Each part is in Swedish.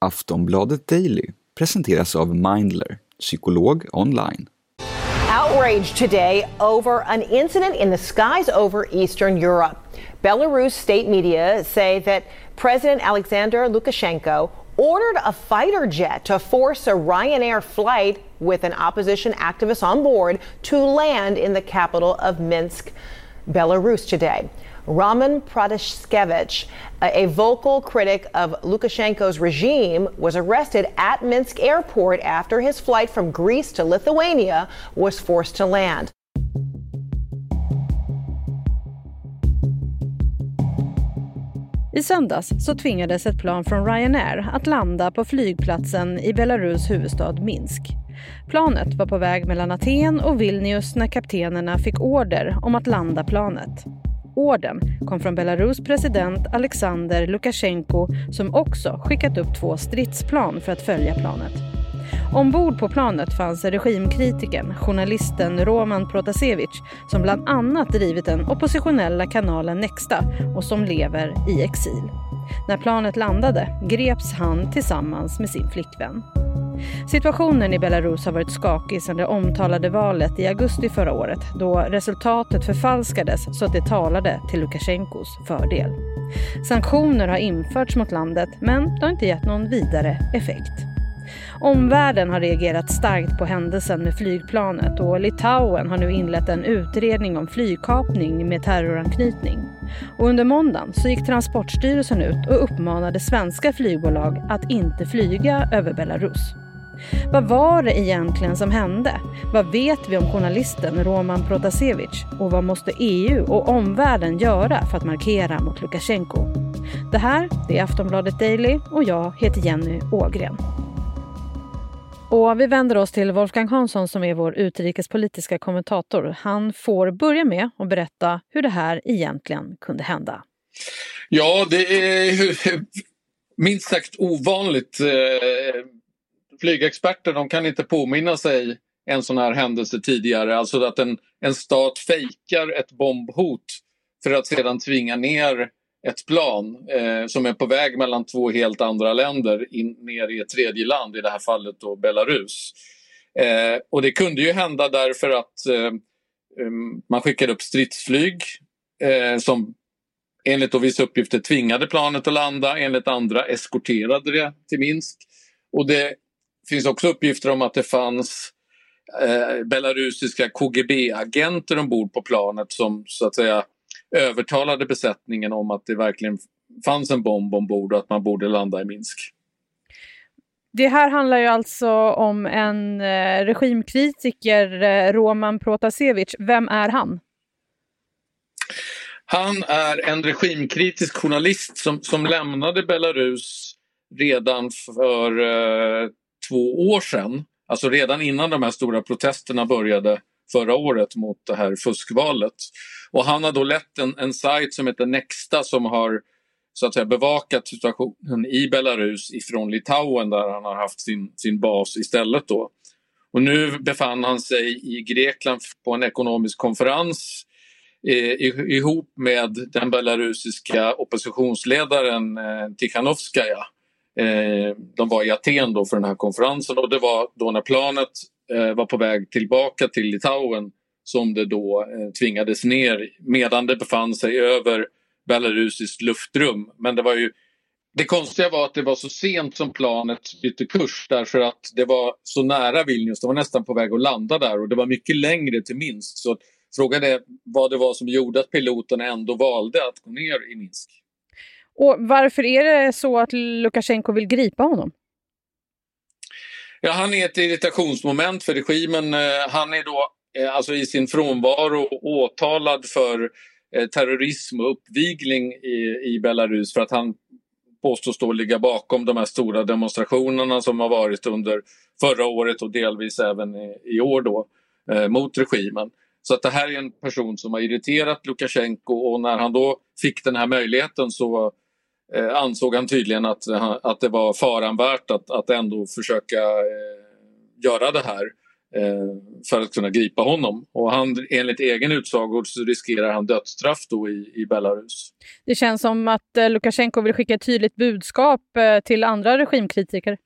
Aftonbladet Daily presenteras av Mindler, psykolog online. Outrage today over an incident in the skies over Eastern Europe. Belarus state media say that President Alexander Lukashenko ordered a fighter jet to force a Ryanair flight with an opposition activist on board to land in the capital of Minsk, Belarus today. Roman Pratashkevich, a vocal critic of Lukashenko's regime, was arrested at Minsk airport after his flight from Greece to Lithuania was forced to land. I söndags så tvingades ett plan från Ryanair att landa på flygplatsen i Belarus huvudstad Minsk. Planet var på väg mellan Aten och Vilnius när kaptenerna fick order om att landa planet. Orden kom från Belarus president Alexander Lukasjenko som också skickat upp två stridsplan för att följa planet. Ombord på planet fanns regimkritiken, journalisten Roman Protasevich som bland annat drivit den oppositionella kanalen Nexta och som lever i exil. När planet landade greps han tillsammans med sin flickvän. Situationen i Belarus har varit skakig sedan det omtalade valet i augusti förra året då resultatet förfalskades så att det talade till Lukasjenkos fördel. Sanktioner har införts mot landet men det har inte gett någon vidare effekt. Omvärlden har reagerat starkt på händelsen med flygplanet och Litauen har nu inlett en utredning om flygkapning med terroranknytning. Och under måndagen så gick Transportstyrelsen ut och uppmanade svenska flygbolag att inte flyga över Belarus. Vad var det egentligen som hände? Vad vet vi om journalisten Roman Protasevich? Och vad måste EU och omvärlden göra för att markera mot Lukasjenko? Det här är Aftonbladet Daily och jag heter Jenny Ågren. Och vi vänder oss till Wolfgang Hansson som är vår utrikespolitiska kommentator. Han får börja med att berätta hur det här egentligen kunde hända. Ja, det är minst sagt ovanligt. Eh, Flygexperter de kan inte påminna sig en sån här händelse tidigare. Alltså att en, en stat fejkar ett bombhot för att sedan tvinga ner ett plan eh, som är på väg mellan två helt andra länder in, ner i ett tredje land, i det här fallet då Belarus. Eh, och det kunde ju hända därför att eh, mm, man skickade upp stridsflyg eh, som enligt vissa uppgifter tvingade planet att landa, enligt andra eskorterade det till Minsk. Och det finns också uppgifter om att det fanns eh, belarusiska KGB-agenter ombord på planet som så att säga övertalade besättningen om att det verkligen fanns en bomb ombord och att man borde landa i Minsk. Det här handlar ju alltså om en eh, regimkritiker, eh, Roman Protasevich. Vem är han? Han är en regimkritisk journalist som, som lämnade Belarus redan för eh, två år sedan. Alltså redan innan de här stora protesterna började förra året mot det här fuskvalet. Och han har då lett en, en sajt som heter Nexta som har så att säga bevakat situationen i Belarus ifrån Litauen där han har haft sin, sin bas istället då. Och nu befann han sig i Grekland på en ekonomisk konferens eh, ihop med den belarusiska oppositionsledaren eh, Tikhanovskaja. Eh, de var i Aten då för den här konferensen och det var då när planet eh, var på väg tillbaka till Litauen som det då eh, tvingades ner medan det befann sig över belarusiskt luftrum. Men det var ju det konstiga var att det var så sent som planet bytte kurs därför att det var så nära Vilnius, det var nästan på väg att landa där och det var mycket längre till Minsk. Så frågan är vad det var som gjorde att piloterna ändå valde att gå ner i Minsk. Och varför är det så att Lukasjenko vill gripa honom? Ja, han är ett irritationsmoment för regimen. Eh, han är då eh, alltså i sin frånvaro åtalad för eh, terrorism och uppvigling i, i Belarus för att han påstås då ligga bakom de här stora demonstrationerna som har varit under förra året och delvis även i, i år då, eh, mot regimen. Så att det här är en person som har irriterat Lukasjenko och när han då fick den här möjligheten så eh, ansåg han tydligen att, att det var faran värt att, att ändå försöka eh, göra det här. för att kunna gripa honom. Och han, enligt egen utsago så riskerar han dödsstraff då i, i Belarus. Det känns som att Lukasjenko vill skicka ett tydligt budskap till andra regimkritiker.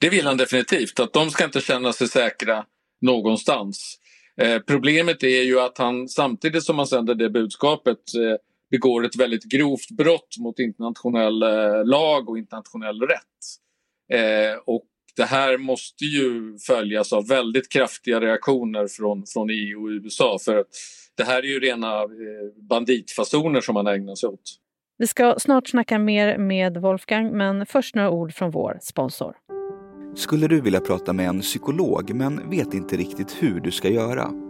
Det vill han definitivt, att de ska inte känna sig säkra någonstans. Eh, problemet är ju att han samtidigt som han sänder det budskapet eh, begår ett väldigt grovt brott mot internationell eh, lag och internationell rätt. Eh, och det här måste ju följas av väldigt kraftiga reaktioner från, från EU och USA för att det här är ju rena eh, banditfasoner som man ägnar sig åt. Vi ska snart snacka mer med Wolfgang, men först några ord från vår sponsor. Skulle du vilja prata med en psykolog men vet inte riktigt hur du ska göra?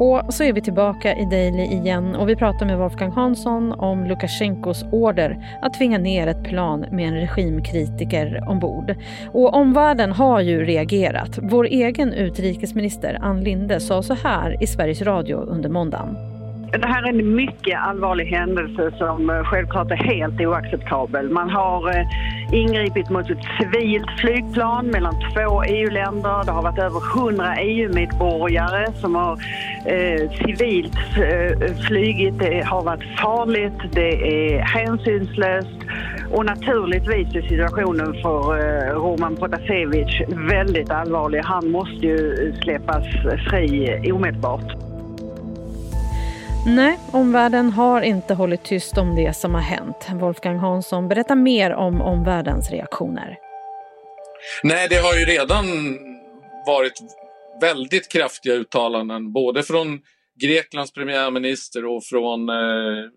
Och så är vi tillbaka i Daily igen och vi pratar med Wolfgang Hansson om Lukasjenkos order att tvinga ner ett plan med en regimkritiker ombord. Och omvärlden har ju reagerat. Vår egen utrikesminister Ann Linde sa så här i Sveriges Radio under måndagen. Det här är en mycket allvarlig händelse som eh, självklart är helt oacceptabel. Man har eh, ingripit mot ett civilt flygplan mellan två EU-länder. Det har varit över 100 EU-medborgare som har eh, civilt eh, flygit. Det har varit farligt, det är hänsynslöst och naturligtvis är situationen för eh, Roman Protasevich väldigt allvarlig. Han måste ju släppas fri omedelbart. Nej, omvärlden har inte hållit tyst om det som har hänt. Wolfgang Hansson berättar mer om omvärldens reaktioner. Nej, det har ju redan varit väldigt kraftiga uttalanden både från Greklands premiärminister och från eh,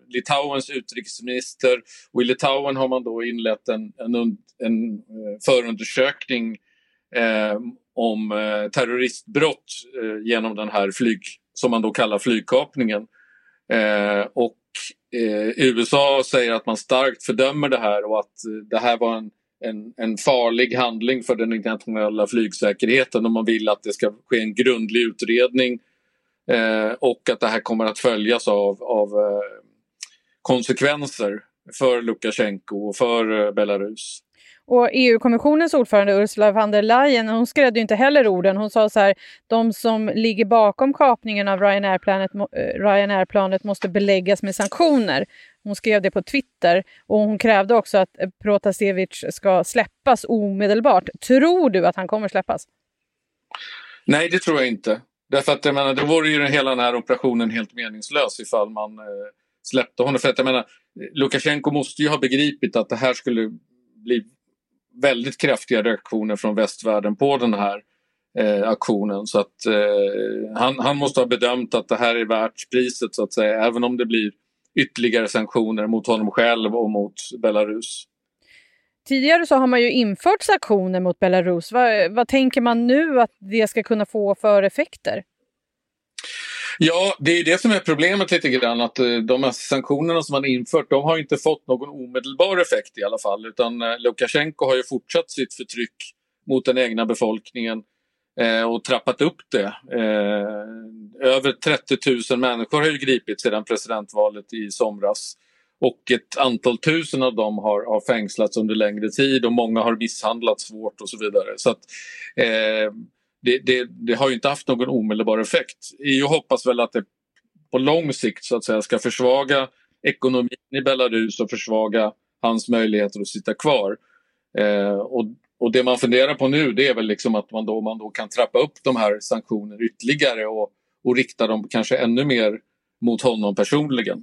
Litauens utrikesminister. Och I Litauen har man då inlett en, en, en eh, förundersökning eh, om eh, terroristbrott eh, genom den här flyg, som man då kallar flygkapningen. Eh, och eh, USA säger att man starkt fördömer det här och att eh, det här var en, en, en, farlig handling för den internationella flygsäkerheten och man vill att det ska ske en grundlig utredning eh, och att det här kommer att följas av, av eh, konsekvenser för Lukasjenko och för eh, Belarus. Och EU-kommissionens ordförande Ursula von der Leyen hon skrädde inte heller orden. Hon sa så här, de som ligger bakom kapningen av Ryanair-planet eh, Ryanair måste beläggas med sanktioner. Hon skrev det på Twitter och hon krävde också att eh, Protasevich ska släppas omedelbart. Tror du att han kommer släppas? Nej, det tror jag inte. Därför att jag menar, då vore ju hela den här operationen helt meningslös ifall man eh, släppte honom. För att jag menar, Lukasjenko måste ju ha begripit att det här skulle bli väldigt kraftiga reaktioner från västvärlden på den här eh, aktionen. Så att eh, han, han måste ha bedömt att det här är värt priset så att säga, även om det blir ytterligare sanktioner mot honom själv och mot Belarus. Tidigare så har man ju infört sanktioner mot Belarus. Vad, vad tänker man nu att det ska kunna få för effekter? Ja, det är det som är problemet lite grann att eh, de här sanktionerna som man infört de har inte fått någon omedelbar effekt i alla fall utan eh, Lukasjenko har ju fortsatt sitt förtryck mot den egna befolkningen eh, och trappat upp det. Eh, över 30 000 människor har ju gripits sedan presidentvalet i somras och ett antal tusen av dem har, har fängslats under längre tid och många har misshandlats svårt och så vidare. Så att, eh, det, det, det, har ju inte haft någon omedelbar effekt. EU hoppas väl att det på lång sikt så att säga ska försvaga ekonomin i Belarus och försvaga hans möjligheter att sitta kvar. Eh, och, och det man funderar på nu det är väl liksom att man då, man då kan trappa upp de här sanktionerna ytterligare och, och rikta dem kanske ännu mer mot honom personligen.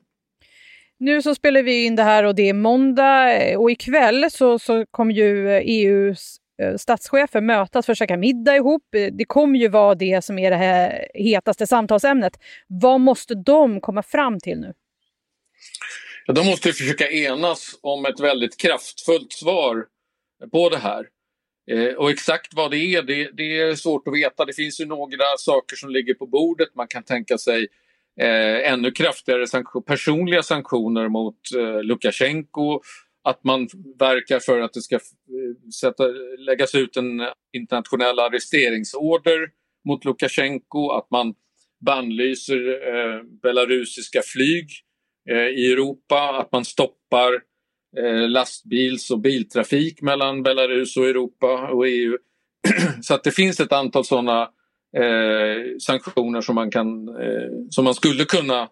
Nu så spelar vi in det här och det är måndag eh, och ikväll så, så kom ju eh, EUs Eh, statschefer mötas för att käka middag ihop. Eh, det kommer ju vara det som är det här hetaste samtalsämnet. Vad måste de komma fram till nu? Ja, de måste försöka enas om ett väldigt kraftfullt svar på det här. Eh, och exakt vad det är, det, det, är svårt att veta. Det finns ju några saker som ligger på bordet. Man kan tänka sig eh, ännu kraftigare sanktion, personliga sanktioner mot eh, Lukasjenko. Att man verkar för att det ska eh, sätta, läggas ut en internationell arresteringsorder mot Lukasjenko. Att man bannlyser eh, belarusiska flyg eh, i Europa. Att man stoppar Eh, lastbils och biltrafik mellan Belarus och Europa och EU. Så att det finns ett antal sådana eh, sanktioner som man, kan, eh, som man skulle kunna eh,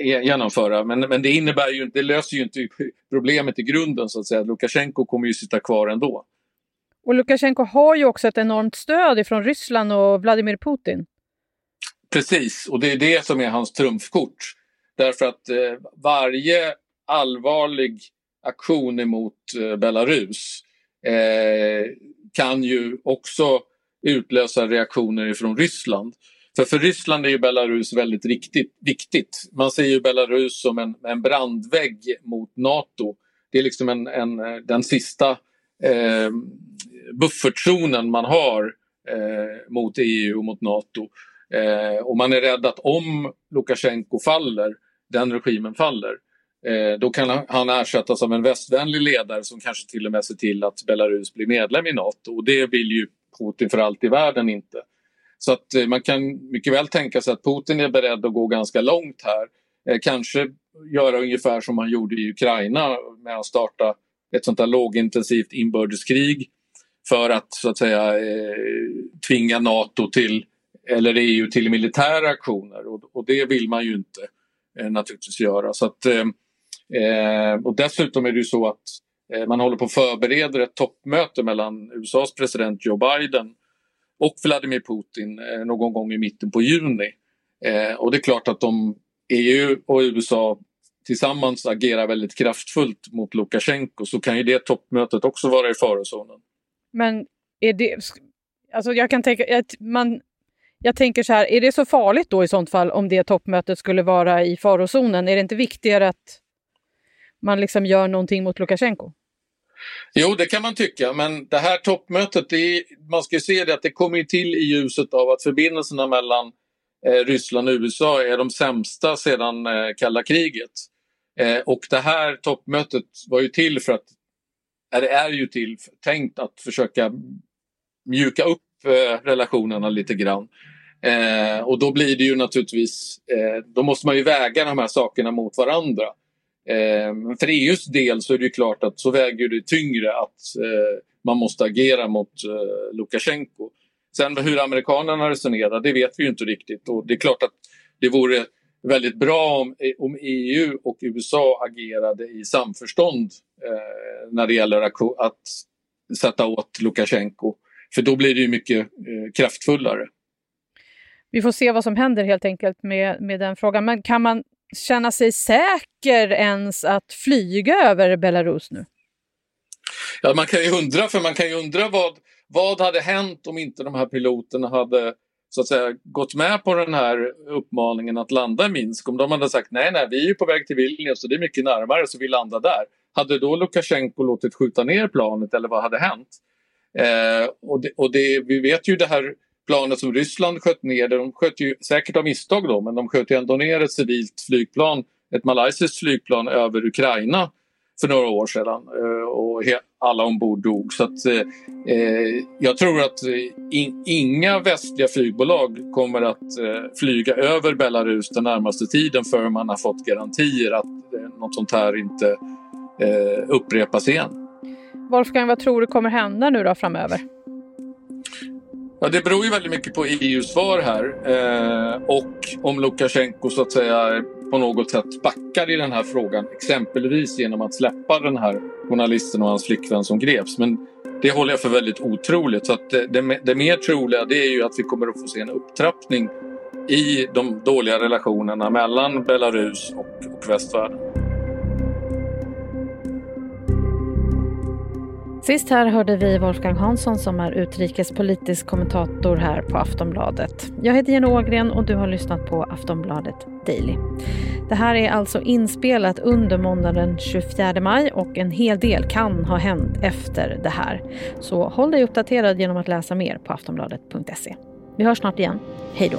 genomföra. Men, men det, innebär ju, det löser ju inte problemet i grunden. så att säga. Lukasjenko kommer ju sitta kvar ändå. Och Lukasjenko har ju också ett enormt stöd från Ryssland och Vladimir Putin. Precis, och det är det som är hans trumfkort. Därför att eh, varje allvarlig aktion emot eh, Belarus eh, kan ju också utlösa reaktioner från Ryssland. För för Ryssland är ju Belarus väldigt riktigt, viktigt. Man ser ju Belarus som en, en brandvägg mot Nato. Det är liksom en, en eh, den sista eh, buffertzonen man har eh, mot EU och mot Nato. Eh, och man är rädd att om Lukasjenko faller, den regimen faller, Eh, då kan han ersättas av en västvänlig ledare som kanske till och med ser till att Belarus blir medlem i Nato. Och det vill ju Putin för allt i världen inte. Så att eh, man kan mycket väl tänka sig att Putin är beredd att gå ganska långt här. Eh, kanske göra ungefär som han gjorde i Ukraina med att starta ett sånt där lågintensivt inbördeskrig för att så att säga eh, tvinga Nato till eller EU till militära aktioner och, det vill man ju inte naturligtvis göra. Så att, Eh, och dessutom är det ju så att eh, man håller på att förbereda ett toppmöte mellan USAs president Joe Biden och Vladimir Putin eh, någon gång i mitten på juni. Eh, och det är klart att om EU och USA tillsammans agerar väldigt kraftfullt mot Lukasjenko så kan ju det toppmötet också vara i farozonen. Men är det... Alltså jag kan tänka... Man, jag tänker så här, är det så farligt då i sånt fall om det toppmötet skulle vara i farozonen? Är det inte viktigare att man liksom gör någonting mot Lukasjenko? Jo, det kan man tycka, men det här toppmötet, är, man ska se det att det kommer till i ljuset av att förbindelserna mellan eh, Ryssland och USA är de sämsta sedan eh, kalla kriget. Eh, och det här toppmötet var ju till för att, är, är ju till, tänkt att försöka mjuka upp eh, relationerna lite grann. Eh, och då blir det ju naturligtvis, eh, då måste man ju väga de här sakerna mot varandra. Eh, för EUs del så är det klart att så väger det tyngre att eh, man måste agera mot eh, Lukasjenko. Sen hur amerikanerna resonerar, det vet vi inte riktigt. Och det är klart att det vore väldigt bra om, eh, om EU och USA agerade i samförstånd eh, när det gäller att, att sätta åt Lukasjenko. För då blir det ju mycket eh, kraftfullare. Vi får se vad som händer helt enkelt med, med den frågan. Men kan man känna sig säker ens att flyga över Belarus nu? Ja, man kan ju undra, för man kan ju undra vad, vad hade hänt om inte de här piloterna hade så att säga, gått med på den här uppmaningen att landa i Minsk. Om de hade sagt nej, nej, vi är på väg till Vilnius och det är mycket närmare så vi landar där. Hade då Lukasjenko låtit skjuta ner planet eller vad hade hänt? Eh, och det, och det, vi vet ju det här planet som Ryssland sköt ner, de sköt ju säkert av misstag då, men de sköt ju ändå ner ett civilt flygplan, ett malaysiskt flygplan över Ukraina för några år sedan eh, och alla ombord dog. Så att, eh, eh, jag tror att eh, in, inga västliga flygbolag kommer att eh, flyga över Belarus den närmaste tiden förrän man har fått garantier att eh, något sånt här inte eh, upprepas igen. Wolfgang, vad tror du kommer hända nu då framöver? Ja, det beror ju väldigt mycket på EUs svar här eh, och om Lukasjenko så att säga på något sätt backar i den här frågan. Exempelvis genom att släppa den här journalisten och hans flickvän som greps. Men det håller jag för väldigt otroligt. Så att det, det, det mer troliga det är ju att vi kommer att få se en upptrappning i de dåliga relationerna mellan Belarus och, och västvärlden. Sist här hörde vi Wolfgang Hansson som är utrikespolitisk kommentator här på Aftonbladet. Jag heter Jenny Ågren och du har lyssnat på Aftonbladet Daily. Det här är alltså inspelat under måndagen den 24 maj och en hel del kan ha hänt efter det här. Så håll dig uppdaterad genom att läsa mer på aftonbladet.se. Vi hörs snart igen. Hej då!